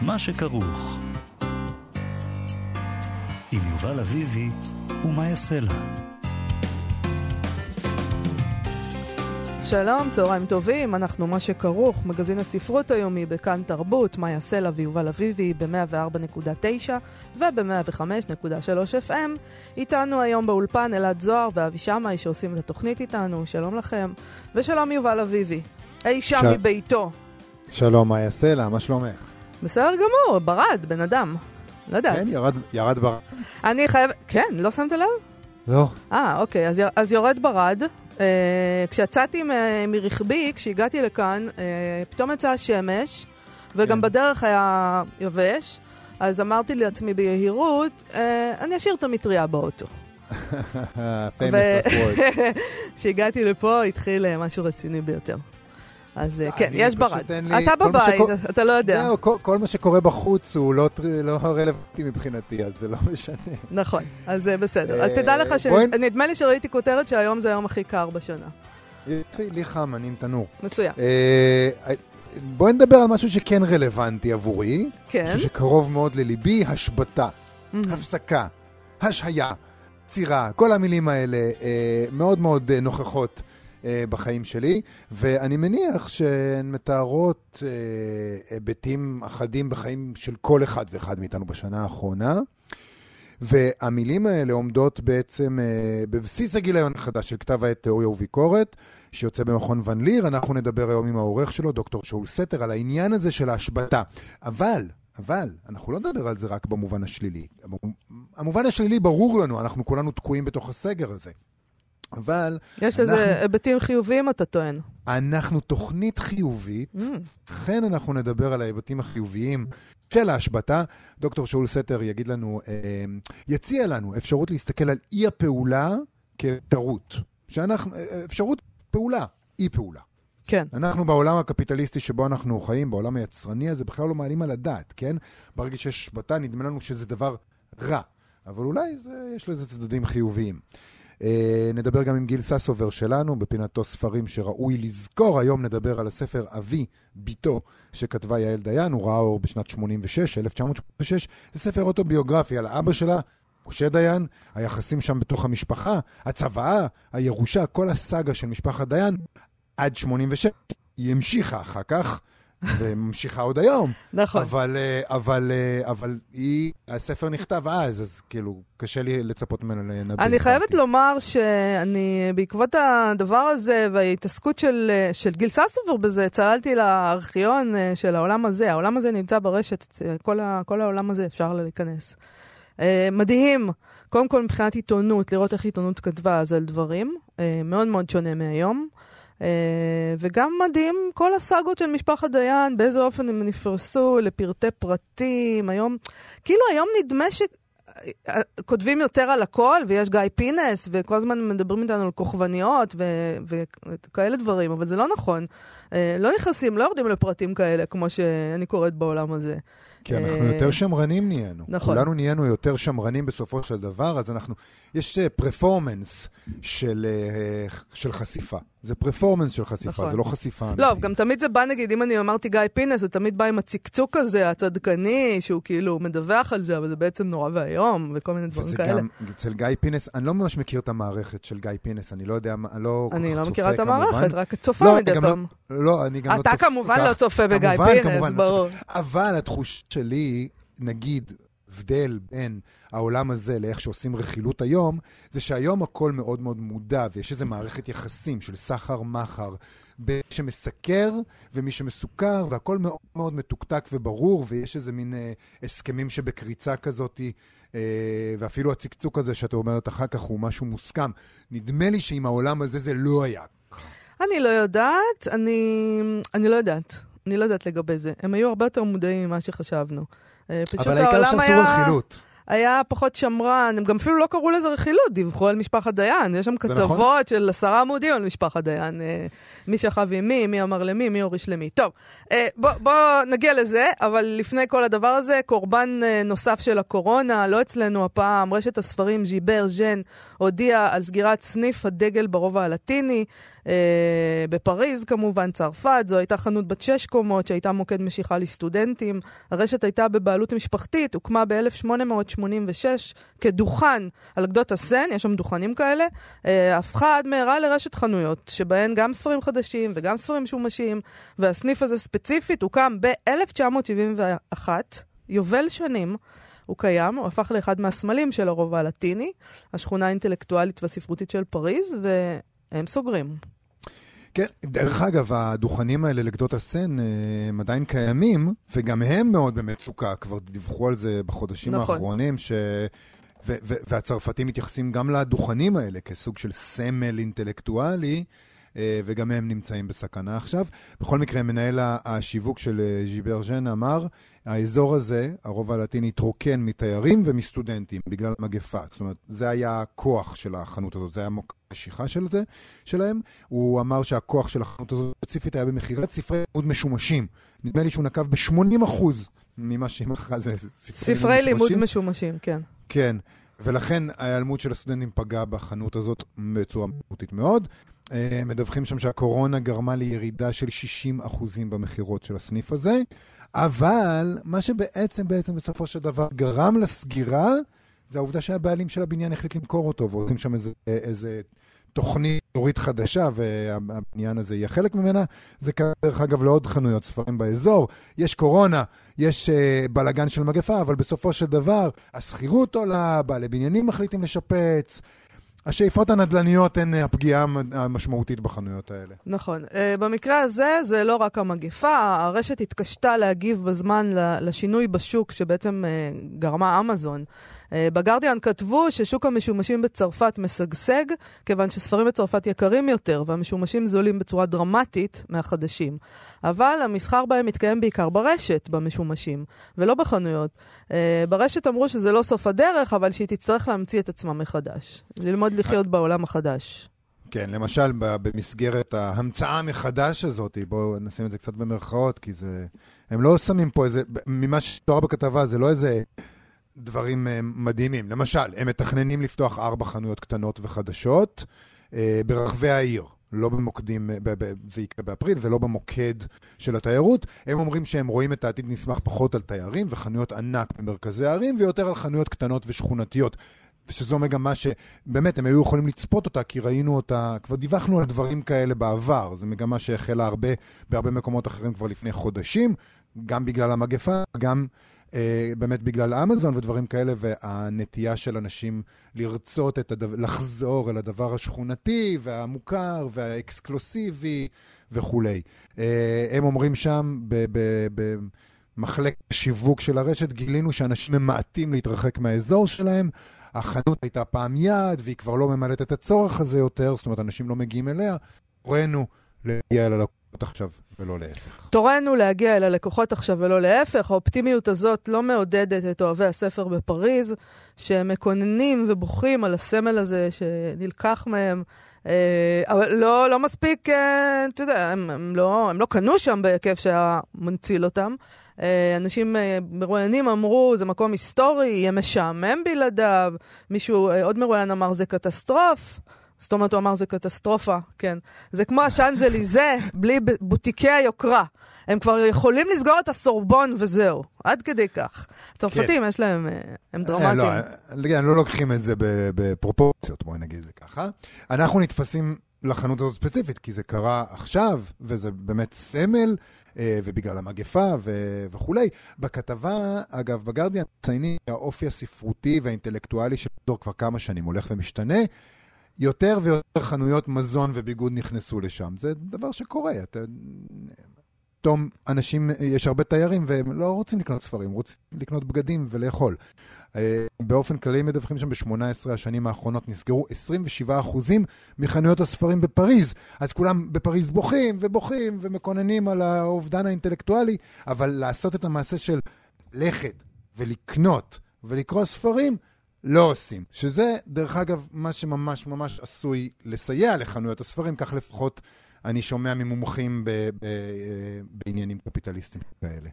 מה שכרוך. עם יובל אביבי ומה יעשה לה. שלום, צהריים טובים, אנחנו מה שכרוך, מגזין הספרות היומי בכאן תרבות, מאיה סלע ויובל אביבי ב-104.9 וב-105.3 FM. איתנו היום באולפן אלעד זוהר ואבי שמאי שעושים את התוכנית איתנו, שלום לכם. ושלום יובל אביבי, אי שם ש- מביתו. שלום, מה יעשה לה? מה שלומך? בסדר גמור, ברד, בן אדם. לא יודעת. כן, ירד, ירד בר... אני חייב... כן, לא שמת לב? לא. אה, אוקיי, אז, יר- אז יורד ברד. אה, כשיצאתי מ- מרכבי, כשהגעתי לכאן, אה, פתאום יצאה השמש, וגם כן. בדרך היה יבש, אז אמרתי לעצמי ביהירות, אה, אני אשאיר את המטריה באוטו. כשהגעתי לפה התחיל אה, משהו רציני ביותר. אז אה, כן, אני יש ברד. לי- אתה בבית, שקור- אתה לא יודע. זהו, כל, כל מה שקורה בחוץ הוא לא, לא רלוונטי מבחינתי, אז זה לא משנה. נכון, אז אה, בסדר. אז אה, תדע לך שנדמה לי שראיתי כותרת שהיום זה היום הכי קר בשנה. לי חם, אני עם תנור. מצוין. בואי נדבר על משהו שכן רלוונטי עבורי, כן. משהו שקרוב מאוד לליבי, השבתה. הפסקה, השהיה, צירה, כל המילים האלה מאוד מאוד נוכחות אה, בחיים שלי, ואני מניח שהן מתארות אה, היבטים אחדים בחיים של כל אחד ואחד מאיתנו בשנה האחרונה. והמילים האלה עומדות בעצם אה, בבסיס הגיליון החדש של כתב העת תיאוריה וביקורת, שיוצא במכון ון ליר. אנחנו נדבר היום עם העורך שלו, דוקטור שאול סתר, על העניין הזה של ההשבתה. אבל, אבל, אנחנו לא נדבר על זה רק במובן השלילי. המובן השלילי ברור לנו, אנחנו כולנו תקועים בתוך הסגר הזה. אבל יש אנחנו- איזה היבטים חיוביים, אתה טוען. אנחנו תוכנית חיובית, Mm, לכן אנחנו נדבר על ההיבטים החיוביים של ההשבתה. דוקטור שאול סתר יגיד לנו, אה, יציע לנו אפשרות להסתכל על אי הפעולה כאפשרות. שאנחנו, אה, אפשרות פעולה, אי פעולה. כן. אנחנו בעולם הקפיטליסטי שבו אנחנו חיים, בעולם היצרני הזה, בכלל לא מעלים על הדעת, כן? ברגע שיש השבתה, נדמה לנו שזה דבר רע. אבל אולי זה, יש לזה צדדים חיוביים. אה, נדבר גם עם גיל ססובר שלנו, בפינתו ספרים שראוי לזכור. היום נדבר על הספר אבי, ביתו, שכתבה יעל דיין, הוא ראה אור בשנת 86, 1986. זה ספר אוטוביוגרפי על האבא שלה, משה דיין, היחסים שם בתוך המשפחה, הצוואה, הירושה, כל הסאגה של משפחת דיין, עד 86. היא המשיכה אחר כך, וממשיכה עוד היום. נכון. אבל, אה, אבל, אה, אבל היא, הספר נכתב אז, אז כאילו, קשה לי לצפות ממנו לנבא. אני חייבת לומר שאני, בעקבות הדבר הזה וההתעסקות של, של גיל ססובר בזה, צללתי לארכיון אה, של העולם הזה. העולם הזה נמצא ברשת, אה, כל, ה, כל העולם הזה אפשר להיכנס. אה, מדהים, קודם כל מבחינת עיתונות, לראות איך עיתונות כתבה אז על דברים, אה, מאוד מאוד שונה מהיום. Uh, וגם מדהים כל הסאגות של משפחת דיין, באיזה אופן הם נפרסו לפרטי פרטים. היום, כאילו היום נדמה ש... כותבים יותר על הכל, ויש גיא פינס, וכל הזמן מדברים איתנו על כוכבניות ו- וכאלה דברים, אבל זה לא נכון. אה, לא נכנסים, לא יורדים לפרטים כאלה, כמו שאני קוראת בעולם הזה. כי אנחנו אה, יותר שמרנים נהיינו. נכון. כולנו נהיינו יותר שמרנים בסופו של דבר, אז אנחנו... יש פרפורמנס של, אה, של חשיפה. זה פרפורמנס של חשיפה, נכון. זה לא חשיפה. לא, אמיתית. גם תמיד זה בא, נגיד, אם אני אמרתי גיא פינס, זה תמיד בא עם הצקצוק הזה, הצדקני, שהוא כאילו מדווח על זה, אבל זה בעצם נורא ואיום, וכל מיני דברים וזה כאלה. גם, אצל גיא פינס, אני לא ממש מכיר את המערכת של גיא פינס, אני לא יודע, אני לא אני לא מכירה את כמובן. המערכת, רק צופה לא, מדי לא- פעם. לא, אני גם לא אתה צופה כמובן כל לא. צופה בגיא כמובן, פינס, כמובן, לא ברור. אבל התחושה שלי, נגיד, הבדל בין העולם הזה לאיך שעושים רכילות היום, זה שהיום הכל מאוד מאוד מודע, ויש איזו מערכת יחסים של סחר-מחר, בין שמסקר ומי שמסוכר, והכל מאוד מאוד מתוקתק וברור, ויש איזה מין אה, הסכמים שבקריצה כזאת, אה, ואפילו הצקצוק הזה שאת אומרת אחר כך הוא משהו מוסכם. נדמה לי שעם העולם הזה זה לא היה. אני לא יודעת, אני, אני לא יודעת. אני לא יודעת לגבי זה. הם היו הרבה יותר מודעים ממה שחשבנו. אה, פשוט אבל העיקר שעשו היה... רכילות. היה פחות שמרן, הם גם אפילו לא קראו לזה רכילות, דיווחו על משפחת דיין. יש שם נכון. כתבות של עשרה עמודים על משפחת דיין. אה, מי שכב עם מי, מי אמר למי, מי הוריש למי. טוב, אה, בוא, בוא נגיע לזה, אבל לפני כל הדבר הזה, קורבן נוסף של הקורונה, לא אצלנו הפעם, רשת הספרים ז'יבר ז'ן הודיעה על סגירת סניף הדגל ברובע הלטיני. אה, בפריז כמובן, צרפת, זו הייתה חנות בת שש קומות שהייתה מוקד משיכה לסטודנטים. הרשת הייתה בבעלות משפחתית, הוקמה ב-1886 כדוכן על גדות הסן, יש שם דוכנים כאלה, אה, הפכה עד מהרה לרשת חנויות, שבהן גם ספרים חדשים וגם ספרים משומשים, והסניף הזה ספציפית הוקם ב-1971, יובל שנים. הוא קיים, הוא הפך לאחד מהסמלים של הרובע הלטיני, השכונה האינטלקטואלית והספרותית של פריז, והם סוגרים. כן, דרך אגב, הדוכנים האלה לגדות הסן אה, הם עדיין קיימים, וגם הם מאוד במצוקה, כבר דיווחו על זה בחודשים נכון. האחרונים, ש... ו- ו- והצרפתים מתייחסים גם לדוכנים האלה כסוג של סמל אינטלקטואלי, אה, וגם הם נמצאים בסכנה עכשיו. בכל מקרה, מנהל השיווק של אה, ז'יבר ז'ן אמר, האזור הזה, הרובע הלטיני, התרוקן מתיירים ומסטודנטים בגלל מגפה. זאת אומרת, זה היה הכוח של החנות הזאת, זה היה מוקד המשיכה של זה, שלהם. הוא אמר שהכוח של החנות הזאת ספציפית היה במכירת ספרי לימוד משומשים. נדמה לי שהוא נקב ב-80% ממה שהיא מכרה זה ספרי, ספרי לימוד משומשים. משומשים, כן. כן, ולכן ההיעלמות של הסטודנטים פגעה בחנות הזאת בצורה משמעותית מאוד. אה, מדווחים שם שהקורונה גרמה לירידה של 60% במכירות של הסניף הזה, אבל מה שבעצם בעצם בסופו של דבר גרם לסגירה, זה העובדה שהבעלים של הבניין החליט למכור אותו, ועושים שם איזה, איזה תוכנית אורית חדשה, והבניין הזה יהיה חלק ממנה. זה קרה, דרך אגב, לעוד חנויות ספרים באזור. יש קורונה, יש uh, בלאגן של מגפה, אבל בסופו של דבר, השכירות עולה, בעלי בניינים מחליטים לשפץ. השאיפות הנדל"ניות הן אה, הפגיעה המ- המשמעותית בחנויות האלה. נכון. Uh, במקרה הזה, זה לא רק המגפה, הרשת התקשתה להגיב בזמן לשינוי בשוק שבעצם uh, גרמה אמזון. Uh, בגרדיאן כתבו ששוק המשומשים בצרפת משגשג, כיוון שספרים בצרפת יקרים יותר, והמשומשים זולים בצורה דרמטית מהחדשים. אבל המסחר בהם מתקיים בעיקר ברשת, במשומשים, ולא בחנויות. Uh, ברשת אמרו שזה לא סוף הדרך, אבל שהיא תצטרך להמציא את עצמה מחדש. ללמוד לחיות בעולם החדש. כן, למשל, במסגרת ההמצאה מחדש הזאת, בואו נשים את זה קצת במרכאות, כי זה... הם לא שמים פה איזה... ממה שתואר בכתבה, זה לא איזה דברים אה, מדהימים. למשל, הם מתכננים לפתוח ארבע חנויות קטנות וחדשות אה, ברחבי העיר. לא במוקדים, אה, זה יקרה באפריל, זה לא במוקד של התיירות. הם אומרים שהם רואים את העתיד נסמך פחות על תיירים וחנויות ענק במרכזי הערים, ויותר על חנויות קטנות ושכונתיות. ושזו מגמה שבאמת הם היו יכולים לצפות אותה, כי ראינו אותה, כבר דיווחנו על דברים כאלה בעבר. זו מגמה שהחלה הרבה, בהרבה מקומות אחרים כבר לפני חודשים, גם בגלל המגפה, גם באמת בגלל אמזון ודברים כאלה, והנטייה של אנשים לרצות את הדבר, לחזור אל הדבר השכונתי והמוכר והאקסקלוסיבי וכולי. אה, הם אומרים שם, ב... ב, ב מחלקת השיווק של הרשת, גילינו שאנשים ממעטים להתרחק מהאזור שלהם. החנות הייתה פעם יעד, והיא כבר לא ממלאת את הצורך הזה יותר, זאת אומרת, אנשים לא מגיעים אליה. תורנו להגיע אל הלקוחות עכשיו, ולא להפך. תורנו להגיע אל הלקוחות עכשיו ולא להפך. האופטימיות הזאת לא מעודדת את אוהבי הספר בפריז, שמקוננים ובוכים על הסמל הזה שנלקח מהם. אה, אבל לא, לא מספיק, אה, אתה יודע, הם, הם, לא, הם לא קנו שם בהיקף שהיה מנציל אותם. אה, אנשים מרואיינים אמרו, זה מקום היסטורי, יהיה משעמם בלעדיו. מישהו, עוד מרואיין אמר, זה קטסטרוף. זאת אומרת, הוא אמר, זה קטסטרופה, כן. זה כמו השאנזליזה, בלי בוטיקי היוקרה. הם כבר יכולים לסגור את הסורבון וזהו, עד כדי כך. הצרפתים, יש להם, אה, הם דרמטיים. אה, לא, אה, לא לוקחים את זה בפרופורציות, בואי נגיד זה ככה. אנחנו נתפסים לחנות הזאת ספציפית, כי זה קרה עכשיו, וזה באמת סמל, ובגלל המגפה ו- וכולי. בכתבה, אגב, בגרדיאן, מציינים שהאופי הספרותי והאינטלקטואלי של הדור כבר כמה שנים הולך ומשתנה. יותר ויותר חנויות מזון וביגוד נכנסו לשם. זה דבר שקורה. אתה... פתאום אנשים, יש הרבה תיירים והם לא רוצים לקנות ספרים, רוצים לקנות בגדים ולאכול. אה, באופן כללי מדווחים שם ב-18 השנים האחרונות נסגרו 27% מחנויות הספרים בפריז. אז כולם בפריז בוכים ובוכים ומקוננים על האובדן האינטלקטואלי, אבל לעשות את המעשה של לכת ולקנות ולקרוא ספרים, לא עושים. שזה, דרך אגב, מה שממש ממש עשוי לסייע לחנויות הספרים, כך לפחות אני שומע ממומחים ב- ב- אה, בעניינים קפיטליסטיים כאלה.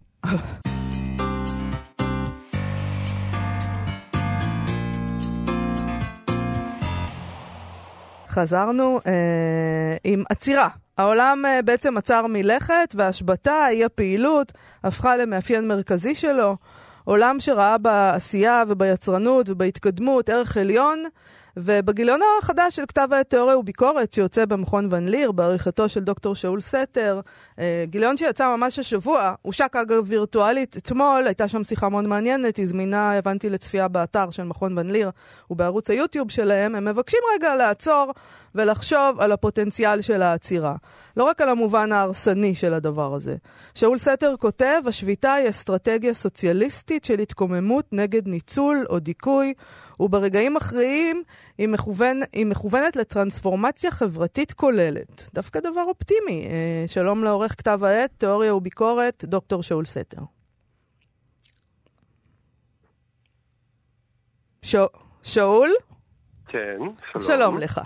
חזרנו אה, עם עצירה. העולם אה, בעצם עצר מלכת, והשבתה, אי הפעילות, הפכה למאפיין מרכזי שלו. עולם שראה בעשייה וביצרנות ובהתקדמות ערך עליון, ובגיליון החדש של כתב העת תיאוריה וביקורת שיוצא במכון ון ליר, בעריכתו של דוקטור שאול סתר, אה, גיליון שיצא ממש השבוע, הושק אגב וירטואלית אתמול, הייתה שם שיחה מאוד מעניינת, היא זמינה, הבנתי, לצפייה באתר של מכון ון ליר ובערוץ היוטיוב שלהם, הם מבקשים רגע לעצור ולחשוב על הפוטנציאל של העצירה. לא רק על המובן ההרסני של הדבר הזה. שאול סתר כותב, השביתה היא אסטרטגיה סוציאליסטית של התקוממות נגד ניצול או דיכוי, וברגעים מכריעים היא, מכוון, היא מכוונת לטרנספורמציה חברתית כוללת. דווקא דבר אופטימי. אה, שלום לעורך כתב העת, תיאוריה וביקורת, דוקטור שאול סתר. ש... שאול? כן, שלום. שלום לך.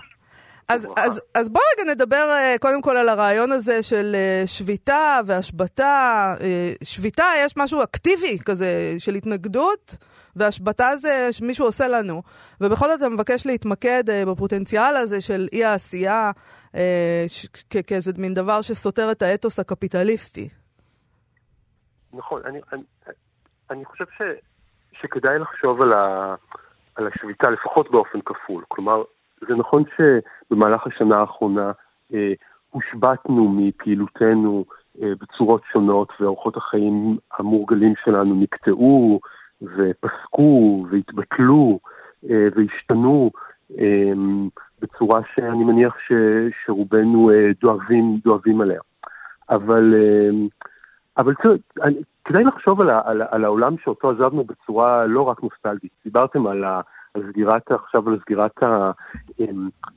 אז, אז, אז בוא רגע נדבר uh, קודם כל על הרעיון הזה של uh, שביתה והשבתה. Uh, שביתה, יש משהו אקטיבי כזה של התנגדות, והשבתה זה שמישהו עושה לנו. ובכל זאת אתה מבקש להתמקד בפוטנציאל הזה של אי העשייה כאיזה מין דבר שסותר את האתוס הקפיטליסטי. נכון, אני, אני, אני חושב ש, שכדאי לחשוב על, ה, על השביתה לפחות באופן כפול. כלומר, זה נכון שבמהלך השנה האחרונה אה, הושבתנו מפעילותנו אה, בצורות שונות ואורחות החיים המורגלים שלנו נקטעו ופסקו והתבטלו אה, והשתנו אה, בצורה שאני מניח ש, שרובנו אה, דואבים, דואבים עליה. אבל, אה, אבל כדאי לחשוב על, על, על העולם שאותו עזבנו בצורה לא רק נוסטלגית. דיברתם על ה... על סגירת, עכשיו על סגירת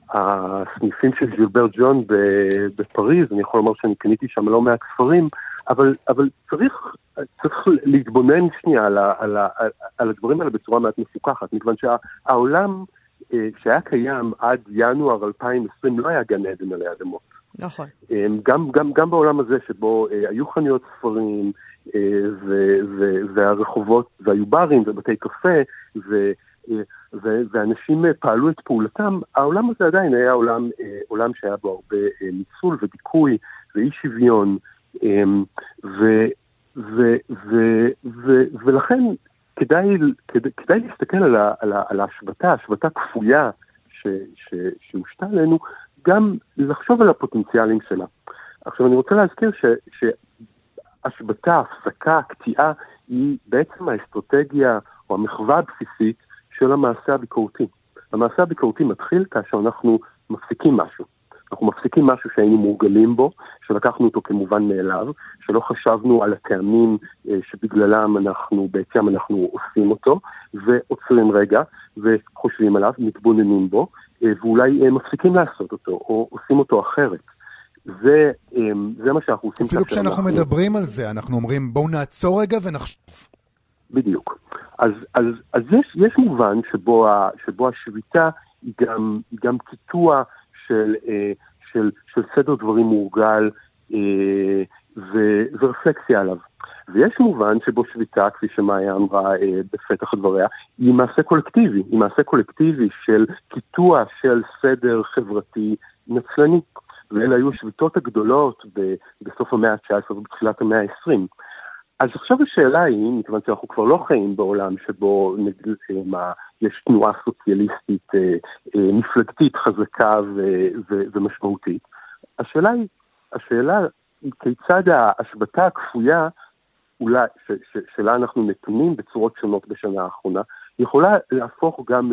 הסניפים של ז'ילבר ג'ון בפריז, אני יכול לומר שאני קניתי שם לא מעט ספרים, אבל, אבל צריך, צריך להתבונן שנייה על, על, ה, על הדברים האלה בצורה מעט מפוקחת, מכיוון שהעולם אה, שהיה קיים עד ינואר 2020 לא היה גן עדן עלי אדמות. נכון. גם, גם, גם בעולם הזה שבו אה, היו חנויות ספרים, אה, ו, ו, והרחובות, והיו ברים ובתי קפה, ו, ואנשים אה, פעלו את פעולתם, העולם הזה עדיין היה עולם, אה, עולם שהיה בו הרבה אה, ניצול ודיכוי ואי שוויון, אמ, ו, ו, ו, ו, ולכן כדאי, כדאי להסתכל על, ה, על, ה, על ההשבתה, השבתה כפויה שהושתה עלינו, גם לחשוב על הפוטנציאלים שלה. עכשיו אני רוצה להזכיר ש, שהשבתה, הפסקה, קטיעה, היא בעצם האסטרטגיה או המחווה הבסיסית של המעשה הביקורתי. המעשה הביקורתי מתחיל כאשר אנחנו מפסיקים משהו. אנחנו מפסיקים משהו שהיינו מורגלים בו, שלקחנו אותו כמובן מאליו, שלא חשבנו על הטעמים אה, שבגללם אנחנו, בעצם אנחנו עושים אותו, ועוצרים רגע, וחושבים עליו, מתבוננים בו, אה, ואולי אה, מפסיקים לעשות אותו, או עושים אותו אחרת. זה, זה מה שאנחנו עושים. אפילו כשאנחנו מדברים על זה, אנחנו אומרים בואו נעצור רגע ונחשוב. בדיוק. אז, אז, אז יש, יש מובן שבו, ה, שבו השביתה היא גם, היא גם קיטוע של, אה, של, של סדר דברים מורגל אה, ו, ורפלקסיה עליו. ויש מובן שבו שביתה, כפי שמאיה אמרה אה, בפתח דבריה, היא מעשה קולקטיבי, היא מעשה קולקטיבי של קיטוע של סדר חברתי נצלני. ואלה היו השביתות הגדולות בסוף המאה ה-19 ובתחילת המאה ה-20. אז עכשיו השאלה היא, מכיוון שאנחנו כבר לא חיים בעולם שבו נגיד, מה, יש תנועה סוציאליסטית אה, אה, מפלגתית חזקה ו, ו, ומשמעותית, השאלה היא, השאלה היא כיצד ההשבתה הכפויה, אולי, ש, שלה אנחנו נתונים בצורות שונות בשנה האחרונה, יכולה להפוך גם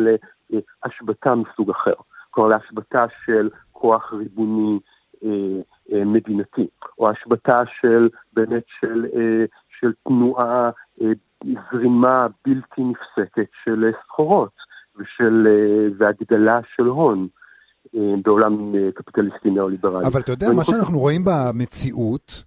להשבתה מסוג אחר. כלומר, להשבתה של כוח ריבוני אה, אה, מדינתי, או השבתה של באמת של אה, של תנועה, אה, זרימה בלתי נפסקת של אה, סחורות ושל, אה, והגדלה של הון. בעולם קפיטליסטי ניאו-ליברלי. אבל אתה יודע, מה חושב... שאנחנו רואים במציאות,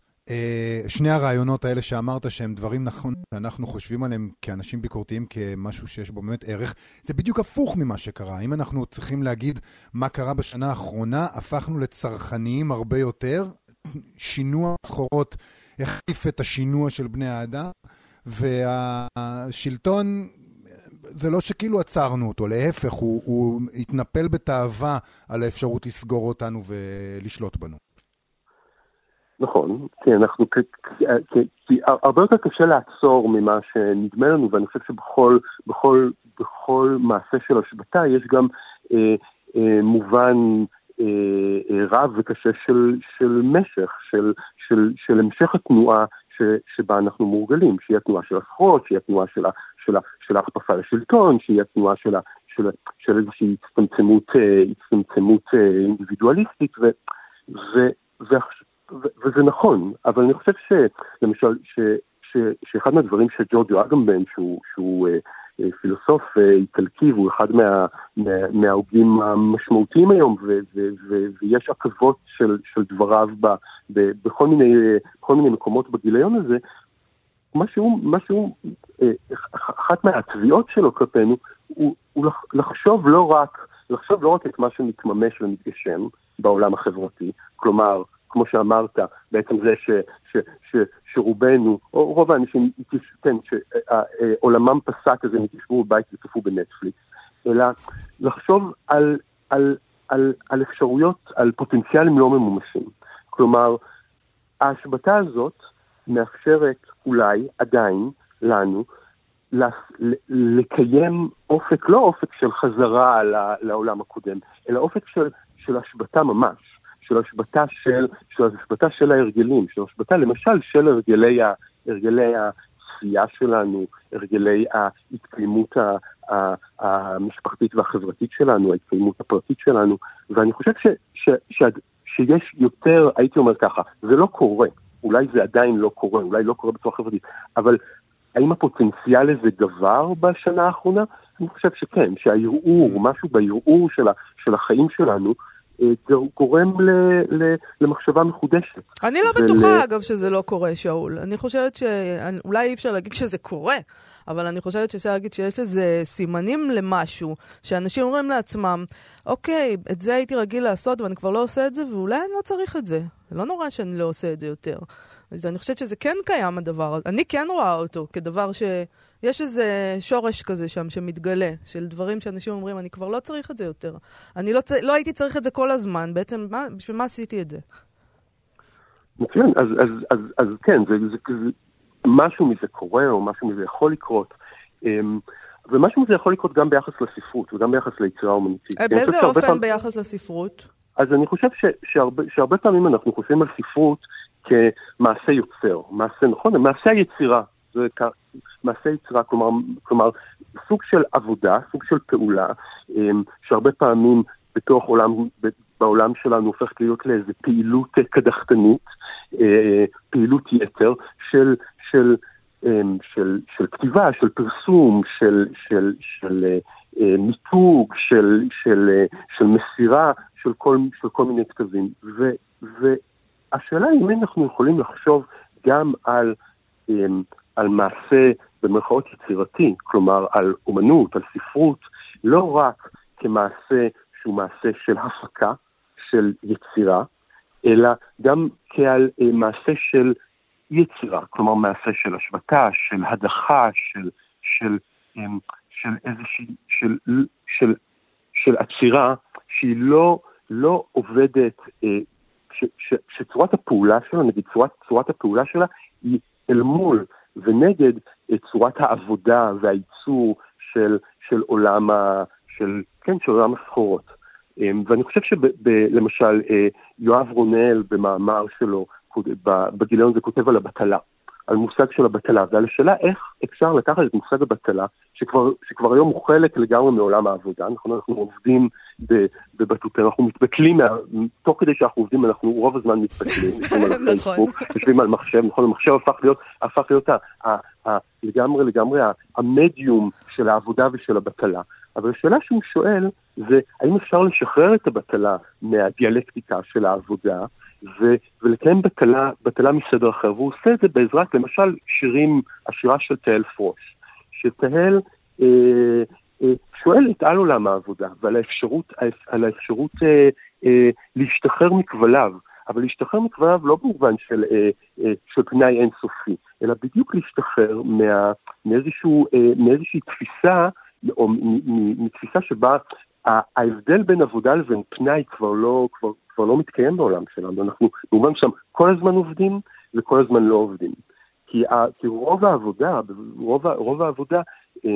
שני הרעיונות האלה שאמרת שהם דברים נכון, שאנחנו חושבים עליהם כאנשים ביקורתיים כמשהו שיש בו באמת ערך, זה בדיוק הפוך ממה שקרה. אם אנחנו צריכים להגיד מה קרה בשנה האחרונה, הפכנו לצרכניים הרבה יותר, שינוע סחורות החליף את השינוע של בני האדם, והשלטון, זה לא שכאילו עצרנו אותו, להפך, הוא, הוא התנפל בתאווה על האפשרות לסגור אותנו ולשלוט בנו. נכון, כי אנחנו, כי, כי, כי הרבה יותר קשה לעצור ממה שנדמה לנו, ואני חושב שבכל בכל, בכל מעשה של השבתה יש גם אה, אה, מובן אה, אה, רב וקשה של, של משך, של, של, של המשך התנועה ש, שבה אנחנו מורגלים, שהיא התנועה של הסחורות, שהיא התנועה של, של, של ההכפפה לשלטון, שהיא התנועה של, של, של איזושהי הצטמצמות, אה, הצטמצמות אה, אינדיבידואליסטית, ו, ו, ו, וזה נכון, אבל אני חושב שלמשל, ש, ש, שאחד מהדברים שג'ורג'ו אגמבן, שהוא, שהוא אה, פילוסוף אה, איטלקי והוא אחד מה, מה, מההוגים המשמעותיים היום, ו, ו, ו, ויש עכבות של, של דבריו ב, ב, בכל, מיני, בכל מיני מקומות בגיליון הזה, מה שהוא, מה שהוא, אה, אחת מהתביעות שלו כלפינו, הוא, הוא לחשוב לא רק, לחשוב לא רק את מה שמתממש ומתגשם בעולם החברתי, כלומר, כמו שאמרת, בעצם זה ש, ש, ש, שרובנו, או רוב האנשים, כן, שעולמם פסק אז הם יתיישבו בבית וצפו בנטפליקס, אלא לחשוב על, על, על, על אפשרויות, על פוטנציאלים לא ממומשים. כלומר, ההשבתה הזאת מאפשרת אולי עדיין לנו לקיים אופק, לא אופק של חזרה לעולם הקודם, אלא אופק של, של השבתה ממש. של השבתה של, של השבתה של ההרגלים, של השבתה למשל של הרגלי, ה, הרגלי הצפייה שלנו, הרגלי ההתקיימות ה, ה, המשפחתית והחברתית שלנו, ההתקיימות הפרטית שלנו, ואני חושב ש, ש, ש, שיש יותר, הייתי אומר ככה, זה לא קורה, אולי זה עדיין לא קורה, אולי לא קורה בצורה חברתית, אבל האם הפוטנציאל לזה גבר בשנה האחרונה? אני חושב שכן, שהערעור, משהו בערעור של, של החיים שלנו, גורם ל, ל, למחשבה מחודשת. אני לא בטוחה, אגב, שזה לא קורה, שאול. אני חושבת שאולי אי אפשר להגיד שזה קורה, אבל אני חושבת שאפשר להגיד שיש לזה סימנים למשהו, שאנשים אומרים לעצמם, אוקיי, את זה הייתי רגיל לעשות ואני כבר לא עושה את זה, ואולי אני לא צריך את זה. זה לא נורא שאני לא עושה את זה יותר. אז אני חושבת שזה כן קיים הדבר הזה. אני כן רואה אותו כדבר ש... יש איזה שורש כזה שם שמתגלה, של דברים שאנשים אומרים, אני כבר לא צריך את זה יותר. אני לא, לא הייתי צריך את זה כל הזמן, בעצם מה, בשביל מה עשיתי את זה? מצוין, אז, אז, אז, אז כן, זה, זה, זה, משהו מזה קורה, או משהו מזה יכול לקרות. אמ, ומשהו מזה יכול לקרות גם ביחס לספרות וגם ביחס ליצירה אומנותית. באיזה אופן פעם... ביחס לספרות? אז אני חושב ש, שהרבה, שהרבה פעמים אנחנו חושבים על ספרות כמעשה יוצר, מעשה נכון, מעשה היצירה. זה מעשה יצירה, כלומר, כלומר סוג של עבודה, סוג של פעולה, אמ, שהרבה פעמים בתוך עולם, בעולם שלנו הופכת להיות לאיזו פעילות קדחתנית, אה, פעילות יתר של, של, אמ, של, של כתיבה, של פרסום, של, של, של אה, מיתוג, של, של, של מסירה של כל, של כל מיני כתבים. והשאלה היא אם אנחנו יכולים לחשוב גם על אמ, על מעשה במרכאות יצירתי, כלומר על אומנות, על ספרות, לא רק כמעשה שהוא מעשה של הפקה, של יצירה, אלא גם כעל אה, מעשה של יצירה, כלומר מעשה של השבתה, של הדחה, של, של, אה, של איזושהי, של, של, של עצירה שהיא לא, לא עובדת, אה, ש, ש, שצורת הפעולה שלה, נגיד צורת, צורת הפעולה שלה היא אל מול ונגד צורת העבודה והייצור של, של עולם ה... של, כן, של עולם הסחורות. אמ, ואני חושב שלמשל אה, יואב רונל במאמר שלו בגיליון הזה כותב על הבטלה. על מושג של הבטלה ועל השאלה איך אפשר לקחת את מושג הבטלה, שכבר, שכבר היום הוא חלק לגמרי מעולם העבודה, נכון? אנחנו עובדים בבטוטר, אנחנו מתבטלים, מה, תוך כדי שאנחנו עובדים אנחנו רוב הזמן מתבטלים, יושבים על הפייסבוק, נכון. יושבים על מחשב, נכון? המחשב הפך להיות, הפך להיות ה, ה, ה, לגמרי לגמרי המדיום של העבודה ושל הבטלה. אבל השאלה שהוא שואל זה האם אפשר לשחרר את הבטלה מהדיאלקטיקה של העבודה ו, ולקיים בטלה, בטלה מסדר אחר, והוא עושה את זה בעזרת למשל שירים, השירה של תהל פרוש, שתהל אה, אה, שואלת על עולם העבודה ועל האפשרות, על האפשרות אה, אה, להשתחרר מכבליו. אבל להשתחרר מכבליו לא במובן של, אה, אה, של פנאי אינסופי, אלא בדיוק להשתחרר מה, מאיזשהו, אה, מאיזושהי תפיסה, או מתפיסה שבה ההבדל בין עבודה לבין פנאי כבר לא, כבר, כבר לא מתקיים בעולם שלנו. אנחנו במובן שם כל הזמן עובדים וכל הזמן לא עובדים. כי, ה, כי רוב העבודה, רוב, רוב העבודה, אה,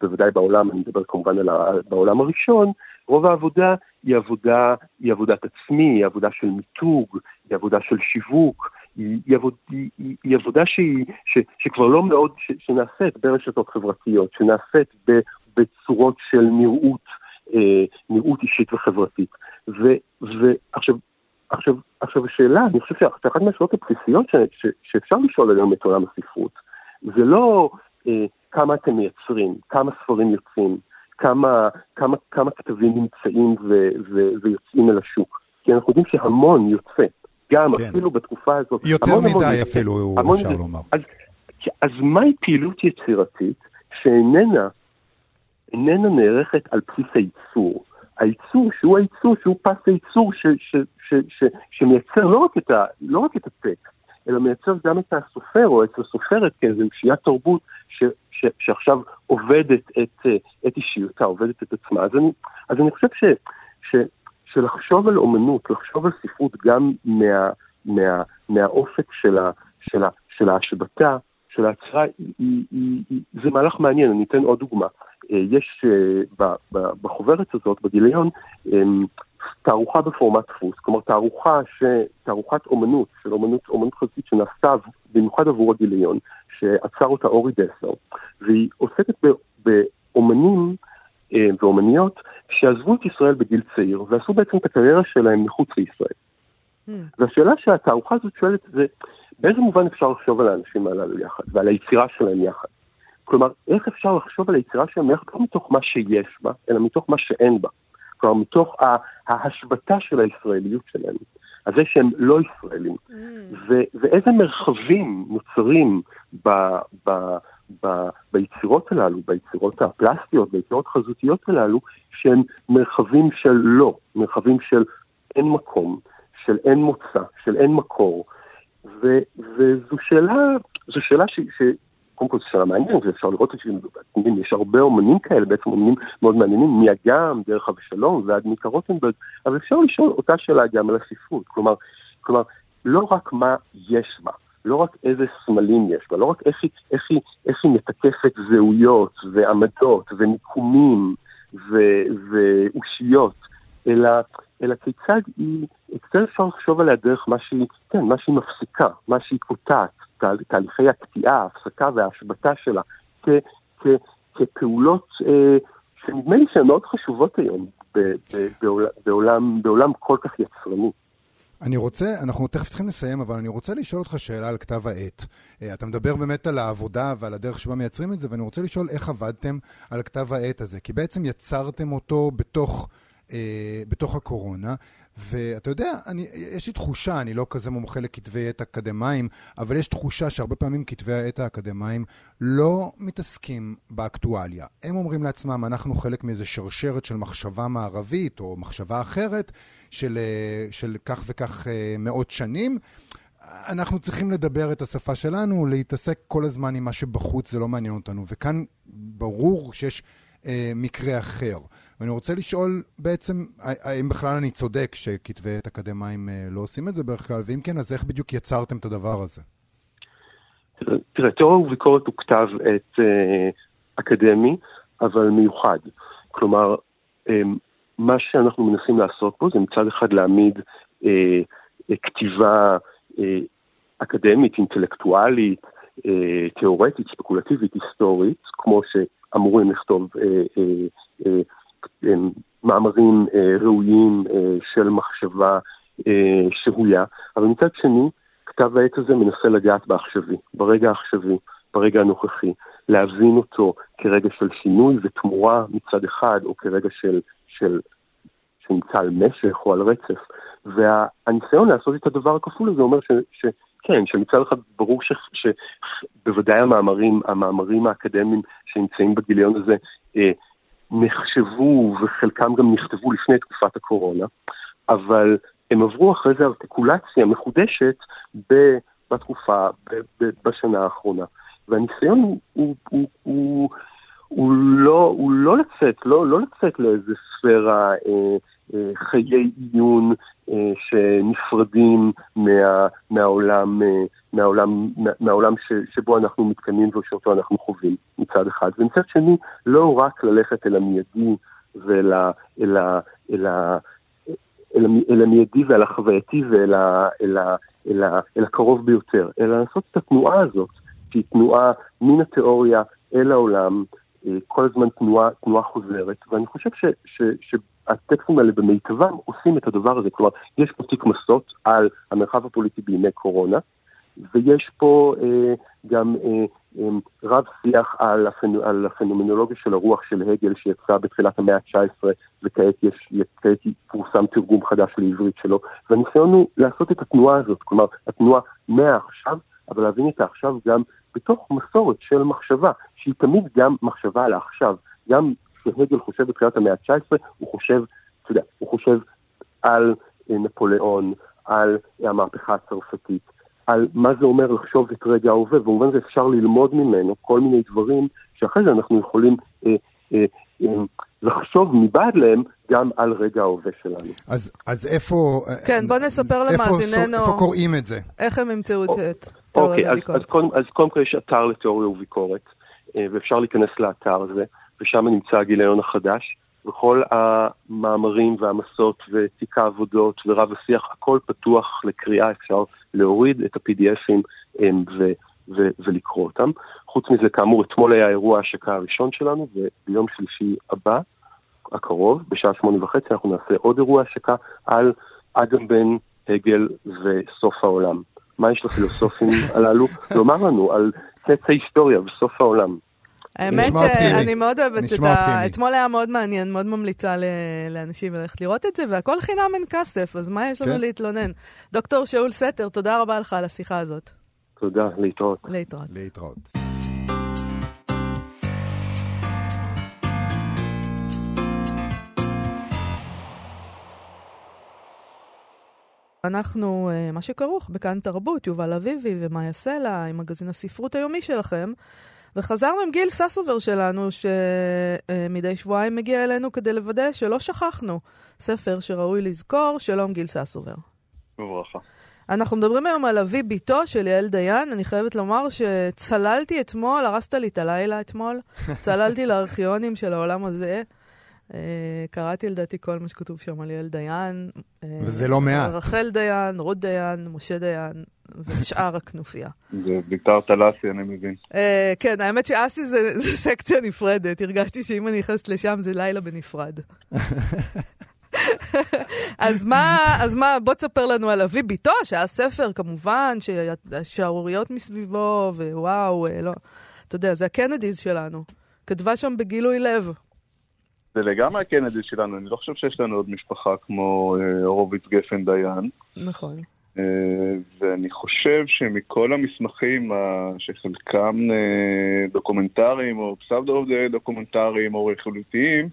בוודאי בעולם, אני מדבר כמובן על ה, בעולם הראשון, רוב העבודה היא עבודה, היא עבודת עצמי, היא עבודה של מיתוג, היא עבודה של שיווק, היא, היא, עבוד, היא, היא, היא עבודה שהיא, ש, שכבר לא מאוד, ש, שנעשית ברשתות חברתיות, שנעשית ב, בצורות של נראות, אה, נראות אישית וחברתית. ועכשיו, עכשיו, עכשיו השאלה, אני חושב שאחת מהשאלות הבסיסיות ש, ש, שאפשר לשאול היום את עולם הספרות, זה לא אה, כמה אתם מייצרים, כמה ספרים יוצאים, כמה, כמה, כמה כתבים נמצאים ו, ו, ויוצאים אל השוק. כי אנחנו יודעים שהמון יוצא, גם כן. אפילו בתקופה הזאת. יותר המון מדי המון אפילו, המון אפשר זה, לומר. אז, אז מהי פעילות יצירתית שאיננה איננה נערכת על בסיס הייצור? הייצור שהוא הייצור, שהוא פס הייצור ש, ש, ש, ש, שמייצר לא רק, את ה, לא רק את הטקסט, אלא מייצר גם את הסופר או את הסופרת כאיזו אושיית תרבות ש, ש, שעכשיו עובדת את, את אישיותה, עובדת את עצמה. אז אני, אז אני חושב ש, ש, שלחשוב על אומנות, לחשוב על ספרות גם מה, מה, מהאופק של, ה, של, ה, של ההשבתה, של ההצהרה, זה מהלך מעניין, אני אתן עוד דוגמה. אה, יש אה, בחוברת הזאת, בגיליון, אמ, תערוכה בפורמט דפוס, כלומר תערוכה ש... תערוכת אומנות, של אומנות, אומנות חזית שנעשתה במיוחד עבור הגיליון, שעצר אותה אורי דסר, והיא עוסקת באומנים אה, ואומניות שעזבו את ישראל בגיל צעיר, ועשו בעצם את הקריירה שלהם מחוץ לישראל. Mm. והשאלה שהתערוכה הזאת שואלת זה, באיזה מובן אפשר לחשוב על האנשים הללו יחד, ועל היצירה שלהם יחד? כלומר, איך אפשר לחשוב על היצירה שלהם יחד לא מתוך מה שיש בה, אלא מתוך מה שאין בה. כלומר, מתוך ההשבתה של הישראליות שלהם, על זה שהם לא ישראלים. Mm. ו- ואיזה מרחבים נוצרים ב- ב- ב- ביצירות הללו, ביצירות הפלסטיות, ביצירות החזותיות הללו, שהם מרחבים של לא, מרחבים של אין מקום, של אין מוצא, של אין מקור. ו- וזו שאלה, זו שאלה ש- ש- קודם כל זו שאלה מעניינת, ואפשר לראות שיש הרבה אומנים כאלה, בעצם אומנים מאוד מעניינים, מאגם, דרך אבשלום ועד מיקה רוטנברג, אבל אפשר לשאול אותה שאלה גם על הספרות. כלומר, כלומר, לא רק מה יש בה, לא רק איזה סמלים יש בה, לא רק איך היא, איך היא, איך היא מתקפת זהויות ועמדות ומיקומים ואושיות, אלא, אלא כיצד היא, כיצד אפשר לחשוב עליה דרך מה שהיא, כן, מה שהיא מפסיקה, מה שהיא קוטעת, תהליכי הקטיעה, ההפסקה וההשבתה שלה, כ, כ, כפעולות אה, שנדמה לי שהן מאוד חשובות היום ב, ב, בעולם, בעולם, בעולם כל כך יצרני. אני רוצה, אנחנו תכף צריכים לסיים, אבל אני רוצה לשאול אותך שאלה על כתב העת. אה, אתה מדבר באמת על העבודה ועל הדרך שבה מייצרים את זה, ואני רוצה לשאול איך עבדתם על כתב העת הזה, כי בעצם יצרתם אותו בתוך, בתוך הקורונה, ואתה יודע, אני, יש לי תחושה, אני לא כזה מומחה לכתבי עת אקדמיים, אבל יש תחושה שהרבה פעמים כתבי העת האקדמיים לא מתעסקים באקטואליה. הם אומרים לעצמם, אנחנו חלק מאיזה שרשרת של מחשבה מערבית או מחשבה אחרת של, אה, של כך וכך אה, מאות שנים. אנחנו צריכים לדבר את השפה שלנו, להתעסק כל הזמן עם מה שבחוץ, זה לא מעניין אותנו. וכאן ברור שיש אה, מקרה אחר. ואני רוצה לשאול בעצם, האם בכלל אני צודק שכתבי עת אקדמיים אה, לא עושים את זה בדרך כלל, ואם כן, אז איך בדיוק יצרתם את הדבר הזה? תראה, תיאוריה וביקורת הוא כתב עת אה, אקדמי, אבל מיוחד. כלומר, אה, מה שאנחנו מנסים לעשות פה זה מצד אחד להעמיד אה, כתיבה אקדמית, אינטלקטואלית, תיאורטית, ספקולטיבית, היסטורית, כמו שאמורים לכתוב אה, אה, אה, מאמרים אה, ראויים אה, של מחשבה אה, שהויה, אבל מצד שני, כתב העת הזה מנסה לגעת בעכשווי, ברגע העכשווי, ברגע הנוכחי, להבין אותו כרגע של שינוי ותמורה מצד אחד, או כרגע של, של שנמצא על משך או על רצף. והניסיון לעשות את הדבר הכפול הזה אומר ש, שכן, שמצד אחד ברור ש, שבוודאי המאמרים, המאמרים האקדמיים שנמצאים בגיליון הזה אה, נחשבו וחלקם גם נכתבו לפני תקופת הקורונה, אבל הם עברו אחרי זה ארטיקולציה מחודשת ב, בתקופה, ב, ב, בשנה האחרונה. והניסיון הוא, הוא, הוא, הוא, הוא, לא, הוא לא לצאת, לא, לא לצאת לאיזה ספירה אה, אה, חיי עיון אה, שנפרדים מה, מהעולם, אה, מהעולם, מהעולם ש, שבו אנחנו מתקיימים ושאותו אנחנו חווים מצד אחד. ומצד שני, לא רק ללכת אל המיידי ואל ה, אל ה, אל ה, אל, אל המיידי ואל החווייתי ואל ה, אל ה, אל ה, אל הקרוב ביותר, אלא לעשות את התנועה הזאת, שהיא תנועה מן התיאוריה אל העולם, כל הזמן תנועה, תנועה חוזרת, ואני חושב שהטקסטים האלה במיטבם עושים את הדבר הזה. כלומר, יש פה תיק מסות על המרחב הפוליטי בימי קורונה, ויש פה אה, גם אה, אה, רב שיח על, הפנ... על הפנומנולוגיה של הרוח של הגל שיצא בתחילת המאה ה-19 וכעת יש, כעת פורסם תרגום חדש לעברית שלו והניסיון הוא לעשות את התנועה הזאת, כלומר התנועה מהעכשיו, אבל להבין את העכשיו גם בתוך מסורת של מחשבה, שהיא תמיד גם מחשבה על העכשיו. גם כשהגל חושב בתחילת המאה ה-19, הוא חושב, אתה יודע, הוא חושב על אה, נפוליאון, על המהפכה הצרפתית, על מה זה אומר לחשוב את רגע ההווה, ובמובן זה אפשר ללמוד ממנו כל מיני דברים שאחרי זה אנחנו יכולים אה, אה, אה, לחשוב מבעד להם גם על רגע ההווה שלנו. אז, אז איפה... כן, בוא נספר למאזיננו... איפה קוראים את זה? איך הם ימצאו את אוקיי, תיאוריה וביקורת. אז, אז, אז קודם כל יש אתר לתיאוריה וביקורת, אה, ואפשר להיכנס לאתר הזה, ושם נמצא הגיליון החדש. וכל המאמרים והמסות ותיק העבודות ורב השיח, הכל פתוח לקריאה, אפשר להוריד את ה-PDFים ו- ו- ולקרוא אותם. חוץ מזה, כאמור, אתמול היה אירוע ההשקה הראשון שלנו, וביום שלישי הבא, הקרוב, בשעה שמונה וחצי, אנחנו נעשה עוד אירוע השקה על אדם בן הגל וסוף העולם. מה יש לפילוסופים הללו לומר לנו על קץ ההיסטוריה וסוף העולם? האמת שאני מאוד אוהבת את ה... אתמול היה מאוד מעניין, מאוד ממליצה לאנשים ללכת לראות את זה, והכל חינם אין כסף, אז מה יש לנו כן. להתלונן? דוקטור שאול סתר, תודה רבה לך על השיחה הזאת. תודה, להתראות. להתראות. להתראות. אנחנו, אה, מה שכרוך בכאן תרבות, יובל אביבי ומאיה סלע, עם מגזין הספרות היומי שלכם. וחזרנו עם גיל ססובר שלנו, שמדי שבועיים מגיע אלינו כדי לוודא שלא שכחנו ספר שראוי לזכור. שלום, גיל ססובר. בברכה. אנחנו מדברים היום על אבי ביתו של יעל דיין. אני חייבת לומר שצללתי אתמול, הרסת לי את הלילה אתמול, צללתי לארכיונים של העולם הזה. אה, קראתי לדעתי כל מה שכתוב שם על יעל דיין. אה, וזה לא מעט. רחל דיין, רות דיין, משה דיין, ושאר הכנופיה. זה ויתרת על אסי, אני מבין. אה, כן, האמת שאסי זה סקציה נפרדת. הרגשתי שאם אני נכנסת לשם זה לילה בנפרד. אז מה, אז מה, בוא תספר לנו על אבי ביתו, שהיה ספר כמובן, שהשערוריות מסביבו, ווואו, לא, אתה יודע, זה הקנדיז שלנו. כתבה שם בגילוי לב. זה לגמרי הקנדי שלנו, אני לא חושב שיש לנו עוד משפחה כמו אה, הורוביץ גפן דיין. נכון. אה, ואני חושב שמכל המסמכים, שחלקם אה, דוקומנטריים או פסאודו דוקומנטריים או רכילותיים,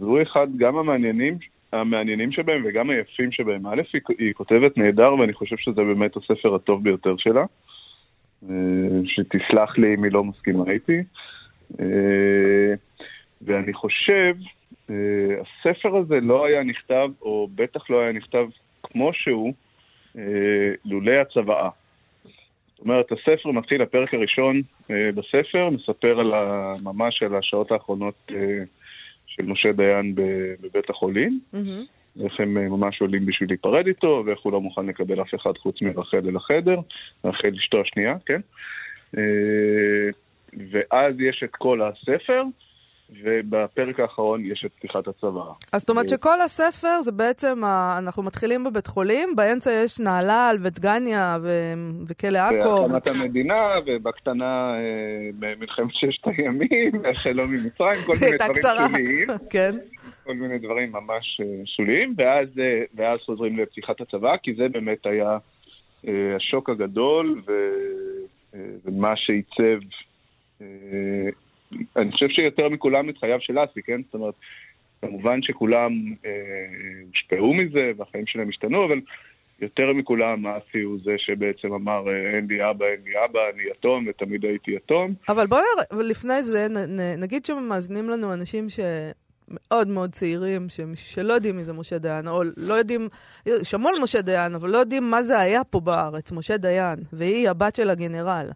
הוא אחד גם המעניינים, המעניינים שבהם וגם היפים שבהם. א', היא, היא כותבת נהדר ואני חושב שזה באמת הספר הטוב ביותר שלה. שתסלח לי אם היא לא מסכימה איתי. ואני חושב, אה, הספר הזה לא היה נכתב, או בטח לא היה נכתב כמו שהוא, אה, לולא הצוואה. זאת אומרת, הספר מתחיל, הפרק הראשון אה, בספר, מספר על ממש על השעות האחרונות של משה דיין בבית החולים. Mm-hmm. איך הם ממש עולים בשביל להיפרד איתו, ואיך הוא לא מוכן לקבל אף אחד חוץ מרחל אל החדר, רחל אשתו השנייה, כן? ואז יש את כל הספר, ובפרק האחרון יש את פתיחת הצבא. אז זאת אומרת שכל הספר זה בעצם, ה... אנחנו מתחילים בבית חולים, באמצע יש נהלל ודגניה ו... וכלא עכו. והקמת המדינה, ובקטנה אה, במלחמת ששת הימים, והשלום עם מצרים, כל מיני דברים שוליים. כן. כל מיני דברים ממש אה, שוליים, ואז, אה, ואז חוזרים לפתיחת הצבא, כי זה באמת היה השוק הגדול, ו... ומה שעיצב אני חושב שיותר מכולם את חייו של אסי, כן? זאת אומרת, כמובן שכולם אה, הושפעו מזה והחיים שלהם השתנו, אבל יותר מכולם אסי הוא זה שבעצם אמר, אה, אין לי אבא, אין לי אבא, אני יתום ותמיד הייתי יתום. אבל בוא נראה, לפני זה, נ, נ, נגיד שמאזינים לנו אנשים ש... מאוד מאוד צעירים. שלא יודעים מי זה משה דיין, או לא יודעים, שמעו על משה דיין, אבל לא יודעים מה זה היה פה בארץ, משה דיין, והיא הבת של הגנרל.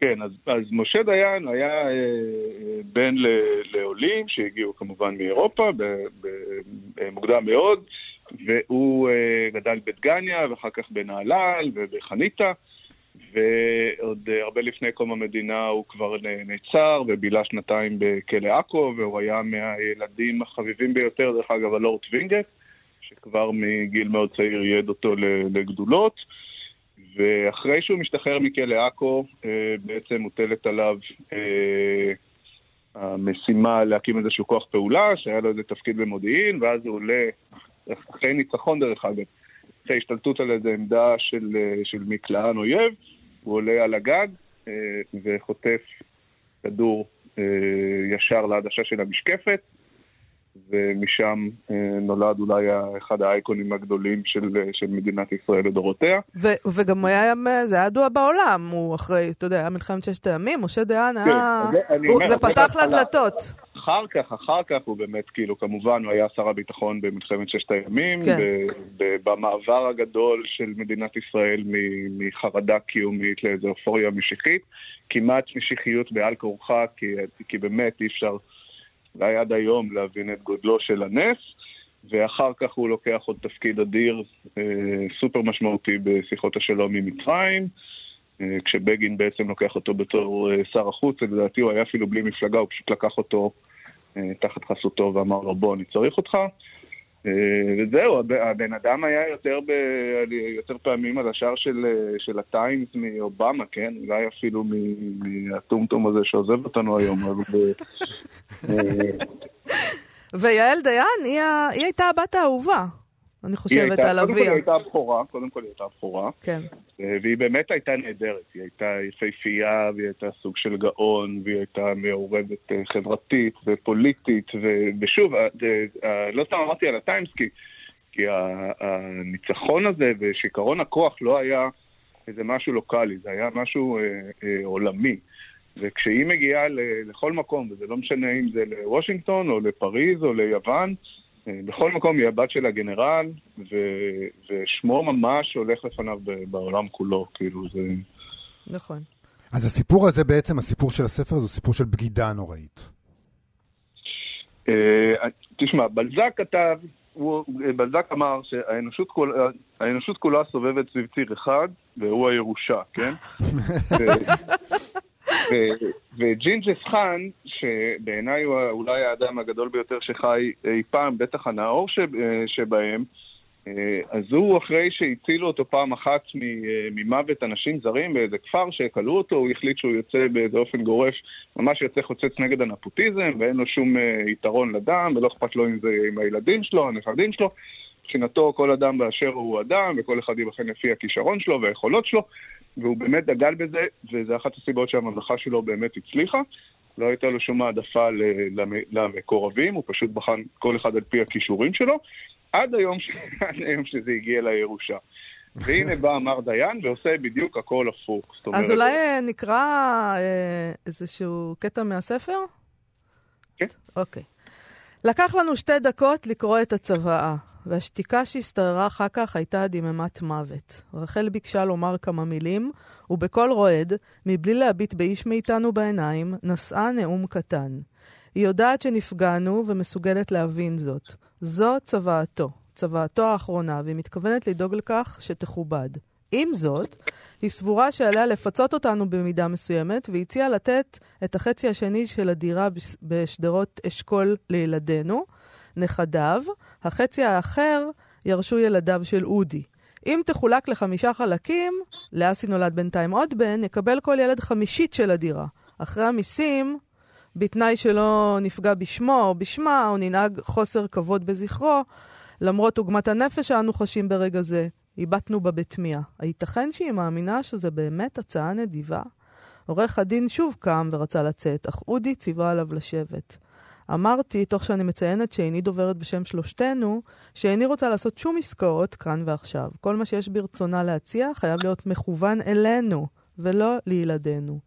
כן, אז, אז משה דיין היה אה, בן ל, לעולים שהגיעו כמובן מאירופה במוקדם מאוד, והוא אה, גדל בדגניה ואחר כך בנהלל ובחניתה, ועוד אה, הרבה לפני קום המדינה הוא כבר נעצר ובילה שנתיים בכלא עכו, והוא היה מהילדים החביבים ביותר, דרך אגב, הלורד וינגט, שכבר מגיל מאוד צעיר ייעד אותו לגדולות. ואחרי שהוא משתחרר מכלא עכו, אה, בעצם מוטלת עליו אה, המשימה להקים איזשהו כוח פעולה, שהיה לו איזה תפקיד במודיעין, ואז הוא עולה, אחרי ניצחון דרך אגב, אחרי השתלטות על איזה עמדה של, אה, של מקלען אויב, הוא עולה על הגג וחוטף כדור ישר לעדשה של המשקפת, ומשם אה, נולד אולי אחד האייקונים הגדולים של, של מדינת ישראל לדורותיה. ו- וגם היה, זה היה ידוע בעולם, הוא אחרי, אתה יודע, היה מלחמת ששת הימים, משה דיין היה... כן, הוא, אומר, זה פתח לדלתות. אחר כך, אחר כך הוא באמת, כאילו, כמובן, הוא היה שר הביטחון במלחמת ששת הימים, כן. במעבר הגדול של מדינת ישראל מחרדה קיומית לאיזו אופוריה משיחית, כמעט משיחיות בעל כורחה, כי, כי באמת אי אפשר... אולי עד היום להבין את גודלו של הנס, ואחר כך הוא לוקח עוד תפקיד אדיר, אה, סופר משמעותי בשיחות השלום עם מצרים, אה, כשבגין בעצם לוקח אותו בתור אה, שר החוץ, לדעתי הוא היה אפילו בלי מפלגה, הוא פשוט לקח אותו תחת חסותו ואמר לו בוא, אני צריך אותך. אה, וזהו, הבן אדם היה יותר, ב, יותר פעמים על השער של, של הטיימס מאובמה, כן? אולי אפילו מהטומטום הזה שעוזב אותנו היום. אה, ויעל דיין, היא, היא הייתה הבת האהובה. אני חושבת על אביה. קודם כל היא הייתה הבכורה, קודם כל היא הייתה הבכורה. כן. אה, והיא באמת הייתה נהדרת. היא הייתה יפהפייה, והיא הייתה סוג של גאון, והיא הייתה מעורבת אה, חברתית ופוליטית, ושוב, אה, לא סתם אמרתי על הטיימס, כי, כי הניצחון הזה ושיכרון הכוח לא היה איזה משהו לוקאלי, זה היה משהו אה, אה, עולמי. וכשהיא מגיעה לכל מקום, וזה לא משנה אם זה לוושינגטון או לפריז או ליוון, בכל מקום היא הבת של הגנרל, ו, ושמו ממש הולך לפניו בעולם כולו, כאילו זה... נכון. אז הסיפור הזה בעצם, הסיפור של הספר, זה סיפור של בגידה נוראית. אה, תשמע, בלזאק כתב, הוא, בלזאק אמר שהאנושות כולה, כולה סובבת סביב ציר אחד, והוא הירושה, כן? וג'ינגיס חאן, שבעיניי הוא אולי האדם הגדול ביותר שחי אי פעם, בטח הנאור שבהם, אה, אז הוא, אחרי שהצילו אותו פעם אחת ממוות אנשים זרים באיזה כפר שכלאו אותו, הוא החליט שהוא יוצא באיזה אופן גורף, ממש יוצא חוצץ נגד הנפוטיזם, ואין לו שום אה, יתרון לדם, ולא אכפת לו אם זה עם הילדים שלו, הנכדים שלו. מבחינתו כל אדם באשר הוא אדם, וכל אחד ייבחן לפי הכישרון שלו והיכולות שלו, והוא באמת דגל בזה, וזו אחת הסיבות שהממלכה שלו באמת הצליחה. לא הייתה לו שום העדפה למקורבים, הוא פשוט בחן כל אחד על פי הכישורים שלו, עד היום, ש... עד היום שזה הגיע לירושה. והנה בא מר דיין ועושה בדיוק הכל הפוך. אז אולי אה, נקרא אה, איזשהו קטע מהספר? כן. אוקיי. לקח לנו שתי דקות לקרוא את הצוואה. והשתיקה שהשתררה אחר כך הייתה דממת מוות. רחל ביקשה לומר כמה מילים, ובקול רועד, מבלי להביט באיש מאיתנו בעיניים, נשאה נאום קטן. היא יודעת שנפגענו ומסוגלת להבין זאת. זו צוואתו, צוואתו האחרונה, והיא מתכוונת לדאוג לכך שתכובד. עם זאת, היא סבורה שעליה לפצות אותנו במידה מסוימת, והציעה לתת את החצי השני של הדירה בשדרות אשכול לילדינו, נכדיו, החצי האחר ירשו ילדיו של אודי. אם תחולק לחמישה חלקים, לאסי נולד בינתיים עוד בן, יקבל כל ילד חמישית של הדירה. אחרי המיסים, בתנאי שלא נפגע בשמו או בשמה, או ננהג חוסר כבוד בזכרו, למרות עוגמת הנפש שאנו חשים ברגע זה, הבטנו בה בתמיהה. הייתכן שהיא מאמינה שזו באמת הצעה נדיבה? עורך הדין שוב קם ורצה לצאת, אך אודי ציווה עליו לשבת. אמרתי, תוך שאני מציינת שאיני דוברת בשם שלושתנו, שאיני רוצה לעשות שום עסקאות כאן ועכשיו. כל מה שיש ברצונה להציע חייב להיות מכוון אלינו, ולא לילדינו.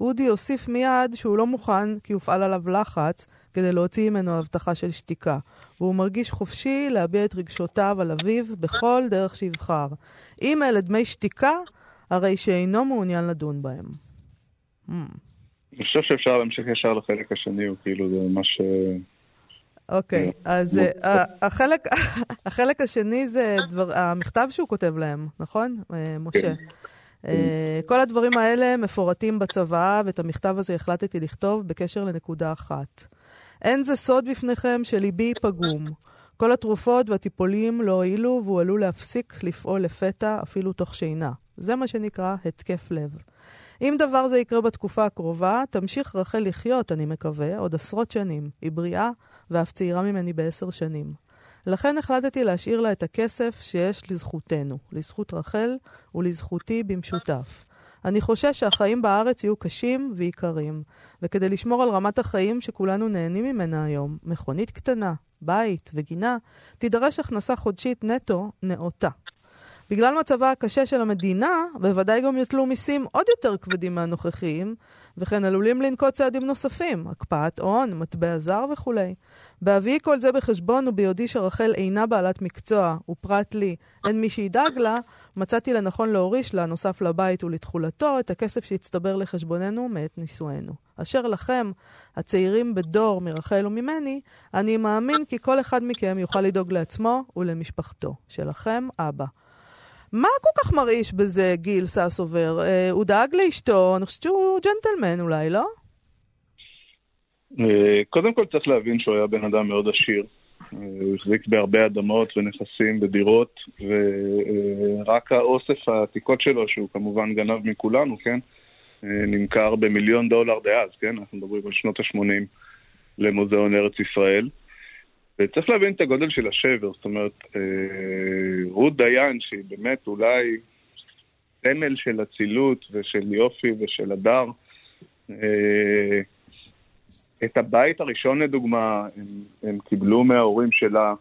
אודי הוסיף מיד שהוא לא מוכן כי הופעל עליו לחץ כדי להוציא ממנו הבטחה של שתיקה, והוא מרגיש חופשי להביע את רגשותיו על אביו בכל דרך שיבחר. אם אלה דמי שתיקה, הרי שאינו מעוניין לדון בהם. Hmm. אני חושב שאפשר להמשיך ישר לחלק השני, הוא כאילו זה ממש... אה, אוקיי, אה, אז אה, החלק, השני זה המכתב שהוא כותב להם, נכון, משה? כן. כל הדברים האלה מפורטים בצוואה, ואת המכתב הזה החלטתי לכתוב בקשר לנקודה אחת. אין זה סוד בפניכם שליבי פגום. כל התרופות והטיפולים לא הועילו, והוא עלול להפסיק לפעול לפתע, אפילו תוך שינה. זה מה שנקרא התקף לב. אם דבר זה יקרה בתקופה הקרובה, תמשיך רחל לחיות, אני מקווה, עוד עשרות שנים. היא בריאה ואף צעירה ממני בעשר שנים. לכן החלטתי להשאיר לה את הכסף שיש לזכותנו, לזכות רחל ולזכותי במשותף. אני חושש שהחיים בארץ יהיו קשים ויקרים, וכדי לשמור על רמת החיים שכולנו נהנים ממנה היום, מכונית קטנה, בית וגינה, תידרש הכנסה חודשית נטו נאותה. בגלל מצבה הקשה של המדינה, בוודאי גם יוטלו מיסים עוד יותר כבדים מהנוכחיים, וכן עלולים לנקוט צעדים נוספים, הקפאת הון, מטבע זר וכולי. בהביאי כל זה בחשבון וביודעי שרחל אינה בעלת מקצוע, ופרט לי אין מי שידאג לה, מצאתי לנכון להוריש לה, נוסף לבית ולתכולתו, את הכסף שהצטבר לחשבוננו מאת נישואינו. אשר לכם, הצעירים בדור מרחל וממני, אני מאמין כי כל אחד מכם יוכל לדאוג לעצמו ולמשפחתו. שלכם, אבא. מה כל כך מרעיש בזה, גיל ססובר? אה, הוא דאג לאשתו, אני חושבת שהוא ג'נטלמן אולי, לא? אה, קודם כל צריך להבין שהוא היה בן אדם מאוד עשיר. אה, הוא החזיק בהרבה אדמות ונכסים ודירות, ורק האוסף העתיקות שלו, שהוא כמובן גנב מכולנו, כן? נמכר במיליון דולר דאז, כן? אנחנו מדברים על שנות ה-80 למוזיאון ארץ ישראל. וצריך להבין את הגודל של השבר, זאת אומרת, אה, רות דיין, שהיא באמת אולי סמל של אצילות ושל יופי ושל הדר, אה, את הבית הראשון לדוגמה, הם, הם קיבלו מההורים שלה,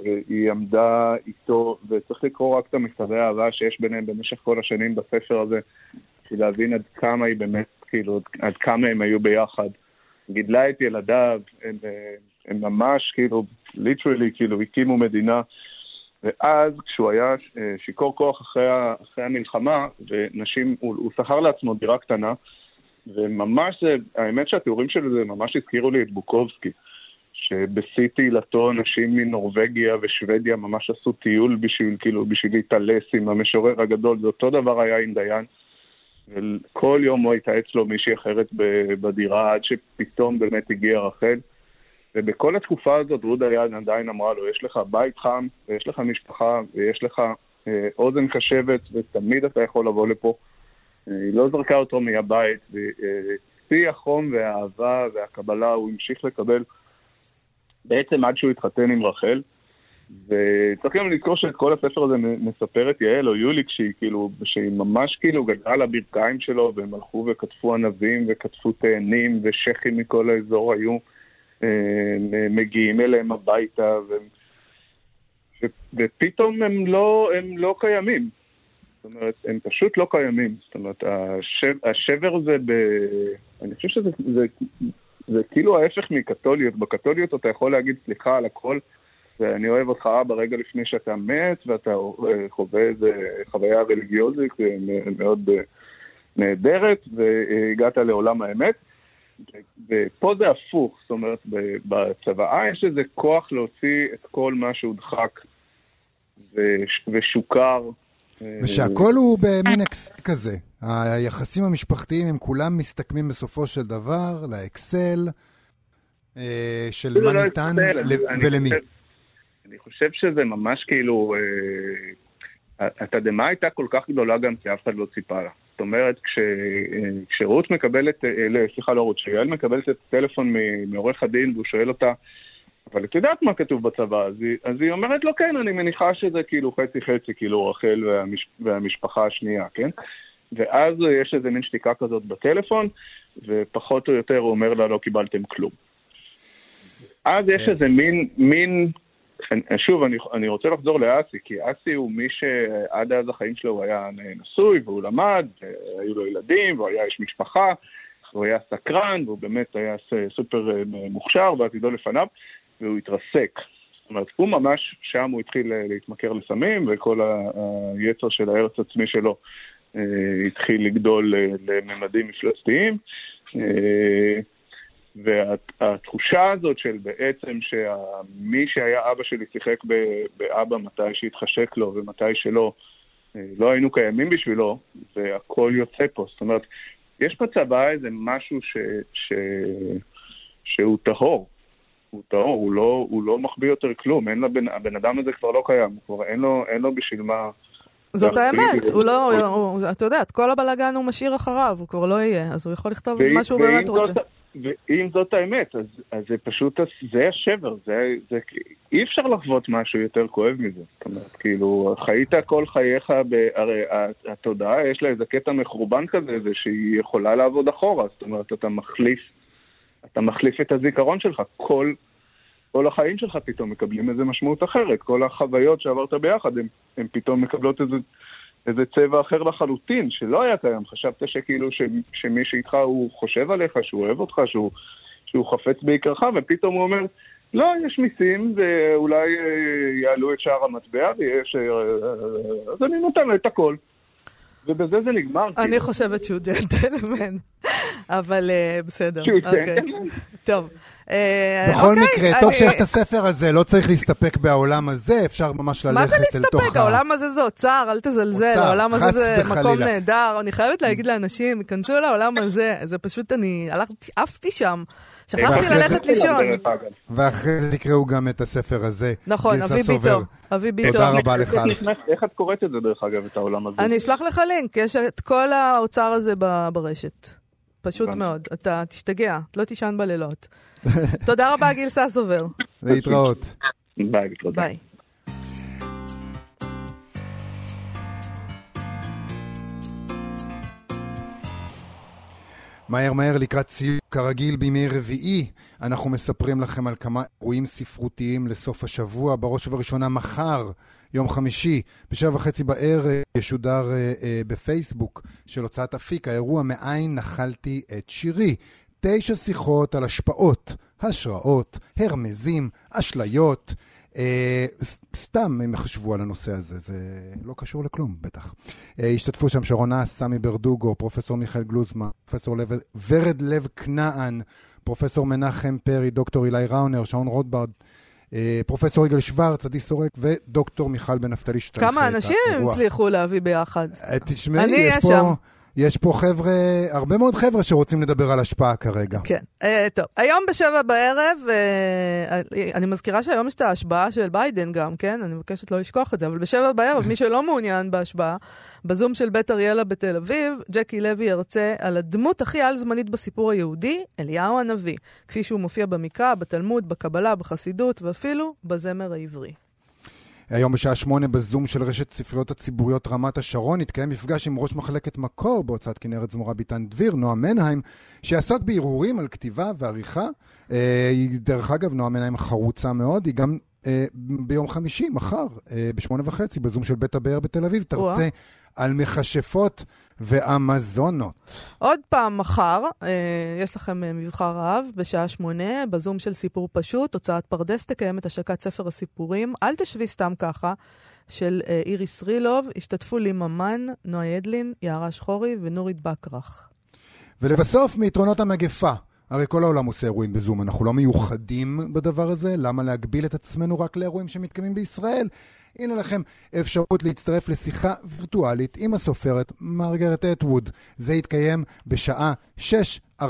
היא עמדה איתו, וצריך לקרוא רק את המכתבי האהבה שיש ביניהם במשך כל השנים בספר הזה, בשביל להבין עד כמה היא באמת, כאילו, עד כמה הם היו ביחד. גידלה את ילדיו, הם, הם ממש כאילו, ליטרלי, כאילו, הקימו מדינה. ואז כשהוא היה אה, שיכור כוח אחרי, אחרי המלחמה, ונשים, הוא, הוא שכר לעצמו דירה קטנה, וממש זה, האמת שהתיאורים של זה ממש הזכירו לי את בוקובסקי, שבשיא תהילתו נשים מנורבגיה ושוודיה ממש עשו טיול בשביל, כאילו, בשביל להתעלס עם המשורר הגדול, זה אותו דבר היה עם דיין. וכל יום הוא הייתה אצלו מישהי אחרת בדירה, עד שפתאום באמת הגיעה רחל. ובכל התקופה הזאת רות דיין עדיין אמרה לו, יש לך בית חם, ויש לך משפחה, ויש לך אה, אוזן קשבת, ותמיד אתה יכול לבוא לפה. אה, היא לא זרקה אותו מהבית, ושיא החום והאהבה והקבלה הוא המשיך לקבל בעצם עד שהוא התחתן עם רחל. וצריך גם לזכור שאת כל הספר הזה מספרת יעל או יולי, כשהיא כאילו, שהיא ממש כאילו גדלה על הברכיים שלו, והם הלכו וכתפו ענבים וכתפו תאנים ושחים מכל האזור היו אה, מגיעים אליהם הביתה, ו... ו... ופתאום הם לא, הם לא קיימים. זאת אומרת, הם פשוט לא קיימים. זאת אומרת, השב... השבר זה ב... אני חושב שזה זה... זה כאילו ההפך מקתוליות. בקתוליות אתה יכול להגיד סליחה על הכל. ואני אוהב אותך אבא רגע לפני שאתה מת, ואתה אה, חווה איזה חוויה רליגיוזית אה, מאוד אה, נהדרת, והגעת לעולם האמת. ופה זה הפוך, זאת אומרת, בצוואה יש איזה כוח להוציא את כל מה שהודחק ושוקר ושהכול הוא במין אקסל כזה. היחסים המשפחתיים הם כולם מסתכמים בסופו של דבר לאקסל אה, של זה מה לא ניתן אקסל, ל- אני ולמי. חושב- אני חושב שזה ממש כאילו... אה, התדהמה הייתה כל כך גדולה גם כי אף אחד לא ציפה לה. זאת אומרת, כש, כשרות מקבלת, אה, לא, סליחה, לא רות, כשיעל מקבלת את הטלפון מעורך הדין והוא שואל אותה, אבל את יודעת מה כתוב בצבא, אז היא, אז היא אומרת לו, כן, אני מניחה שזה כאילו חצי-חצי, כאילו רחל והמש, והמשפחה השנייה, כן? ואז יש איזה מין שתיקה כזאת בטלפון, ופחות או יותר הוא אומר לה, לא קיבלתם כלום. אז יש כן. איזה מין, מין, שוב, אני, אני רוצה לחזור לאסי, כי אסי הוא מי שעד אז החיים שלו הוא היה נשוי, והוא למד, והיו לו ילדים, והוא היה איש משפחה, הוא היה סקרן, והוא באמת היה סופר אה, מוכשר ועתידו לפניו, והוא התרסק. זאת אומרת, הוא ממש, שם הוא התחיל אה, להתמכר לסמים, וכל היצר של הארץ עצמי שלו אה, התחיל לגדול אה, לממדים מפלצתיים. והתחושה הזאת של בעצם שמי שהיה אבא שלי שיחק באבא מתי שהתחשק לו ומתי שלא, אה, לא היינו קיימים בשבילו, והכל יוצא פה. זאת אומרת, יש בצבא איזה משהו ש, ש, שהוא טהור. הוא טהור, הוא לא, הוא לא מחביא יותר כלום, אין לבן, הבן אדם הזה כבר לא קיים, כבר אין לו, אין לו בשביל מה... זאת האמת, הוא לא, הוא- הוא- אתה יודע, את כל הבלאגן הוא משאיר אחריו, הוא כבר לא יהיה, אז הוא יכול לכתוב מה שהוא באמת זאת- רוצה. ואם זאת האמת, אז, אז זה פשוט, זה השבר, זה, זה, אי אפשר לחוות משהו יותר כואב מזה. זאת אומרת, כאילו, חיית כל חייך, ב, הרי התודעה, יש לה איזה קטע מחורבן כזה, זה שהיא יכולה לעבוד אחורה, זאת אומרת, אתה מחליף, אתה מחליף את הזיכרון שלך, כל, כל החיים שלך פתאום מקבלים איזה משמעות אחרת, כל החוויות שעברת ביחד, הן פתאום מקבלות איזה... איזה צבע אחר לחלוטין, שלא היה קיים. חשבת שכאילו ש, שמי שאיתך הוא חושב עליך, שהוא אוהב אותך, שהוא, שהוא חפץ ביקרך, ופתאום הוא אומר, לא, יש מיסים, ואולי אה, יעלו את שער המטבע, ויש... אה, אה, אז אני נותן לו את הכל. ובזה זה נגמר. אני. חושבת שהוא ג'נטלמן, אבל אה, בסדר, שהוא אוקיי. ג'נטלמן. טוב. אה, בכל אוקיי, מקרה, טוב שיש את הספר הזה, לא צריך להסתפק בעולם הזה, אפשר ממש ללכת מה זה אל תוך להסתפק? העולם הזה זה אוצר, אל תזלזל, העולם הזה חס זה. מקום נהדר. אני חייבת להגיד לאנשים, היכנסו לעולם הזה, זה פשוט, אני הלכתי, עפתי שם, שכחתי ללכת לישון. ואחרי זה תקראו גם את הספר הזה. נכון, אבי סובר. ביטו, אבי ביטו. תודה רבה לך. איך את קוראת את זה, דרך אגב, את העולם הזה? אני אשלח לך לינק, יש את כל האוצר הזה ברשת. פשוט. מאוד, אתה תשתגע, לא תישן בלילות. תודה רבה, גיל ססובר. להתראות. ביי, מהר מהר לקראת סיום, כרגיל בימי רביעי, אנחנו מספרים לכם על כמה אירועים ספרותיים לסוף השבוע. בראש ובראשונה מחר, יום חמישי, בשבע וחצי בערב, ישודר אה, אה, בפייסבוק של הוצאת אפיק, האירוע מאין נחלתי את שירי. תשע שיחות על השפעות, השראות, הרמזים, אשליות. אה, סתם הם חשבו על הנושא הזה, זה לא קשור לכלום, בטח. אה, השתתפו שם שרון אס, סמי ברדוגו, פרופסור מיכאל גלוזמן, פרופסור לב, ורד לב כנען, פרופסור מנחם פרי, דוקטור אילי ראונר, שרון רוטברד, אה, פרופסור יגאל שוורץ, עדי סורק ודוקטור מיכל בן נפתלי שתנחה כמה אנשים הם הצליחו להביא ביחד? תשמעי, אני יש פה. יש פה חבר'ה, הרבה מאוד חבר'ה שרוצים לדבר על השפעה כרגע. כן. אה, טוב, היום בשבע בערב, אה, אני מזכירה שהיום יש את ההשבעה של ביידן גם, כן? אני מבקשת לא לשכוח את זה, אבל בשבע בערב, מי שלא מעוניין בהשבעה, בזום של בית אריאלה בתל אביב, ג'קי לוי ירצה על הדמות הכי על-זמנית בסיפור היהודי, אליהו הנביא, כפי שהוא מופיע במקרא, בתלמוד, בקבלה, בחסידות ואפילו בזמר העברי. היום בשעה שמונה בזום של רשת ספריות הציבוריות רמת השרון התקיים מפגש עם ראש מחלקת מקור בהוצאת כנרת זמורה ביטן דביר, נועה מנהיים, שיעסוק בהרהורים על כתיבה ועריכה. אה, היא, דרך אגב, נועה מנהיים חרוצה מאוד, היא גם אה, ביום חמישי, מחר, אה, בשמונה וחצי, בזום של בית הבאר בתל אביב. תרצה על מכשפות ואמזונות. עוד פעם, מחר, אה, יש לכם אה, מבחר רב, בשעה שמונה, בזום של סיפור פשוט, הוצאת פרדס תקיים את השקת ספר הסיפורים. אל תשבי סתם ככה, של אה, איריס רילוב. השתתפו לי ממן, נועה ידלין, יערה שחורי ונורית בקרח. ולבסוף, מיתרונות המגפה. הרי כל העולם עושה אירועים בזום, אנחנו לא מיוחדים בדבר הזה, למה להגביל את עצמנו רק לאירועים שמתקיימים בישראל? הנה לכם אפשרות להצטרף לשיחה וירטואלית עם הסופרת מרגרט אטווד. זה יתקיים בשעה 6.45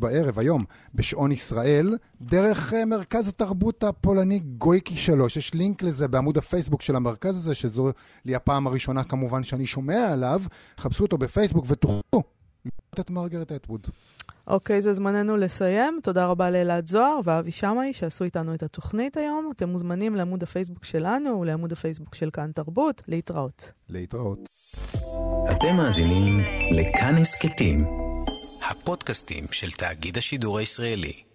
בערב, היום, בשעון ישראל, דרך uh, מרכז התרבות הפולני גויקי 3. יש לינק לזה בעמוד הפייסבוק של המרכז הזה, שזו לי הפעם הראשונה כמובן שאני שומע עליו. חפשו אותו בפייסבוק ותוכלו את מרגרט אטווד. אוקיי, זה זמננו לסיים. תודה רבה לאלעד זוהר ואבי שמאי שעשו איתנו את התוכנית היום. אתם מוזמנים לעמוד הפייסבוק שלנו ולעמוד הפייסבוק של כאן תרבות. להתראות. להתראות. אתם מאזינים לכאן הסכתים, הפודקאסטים של תאגיד השידור הישראלי.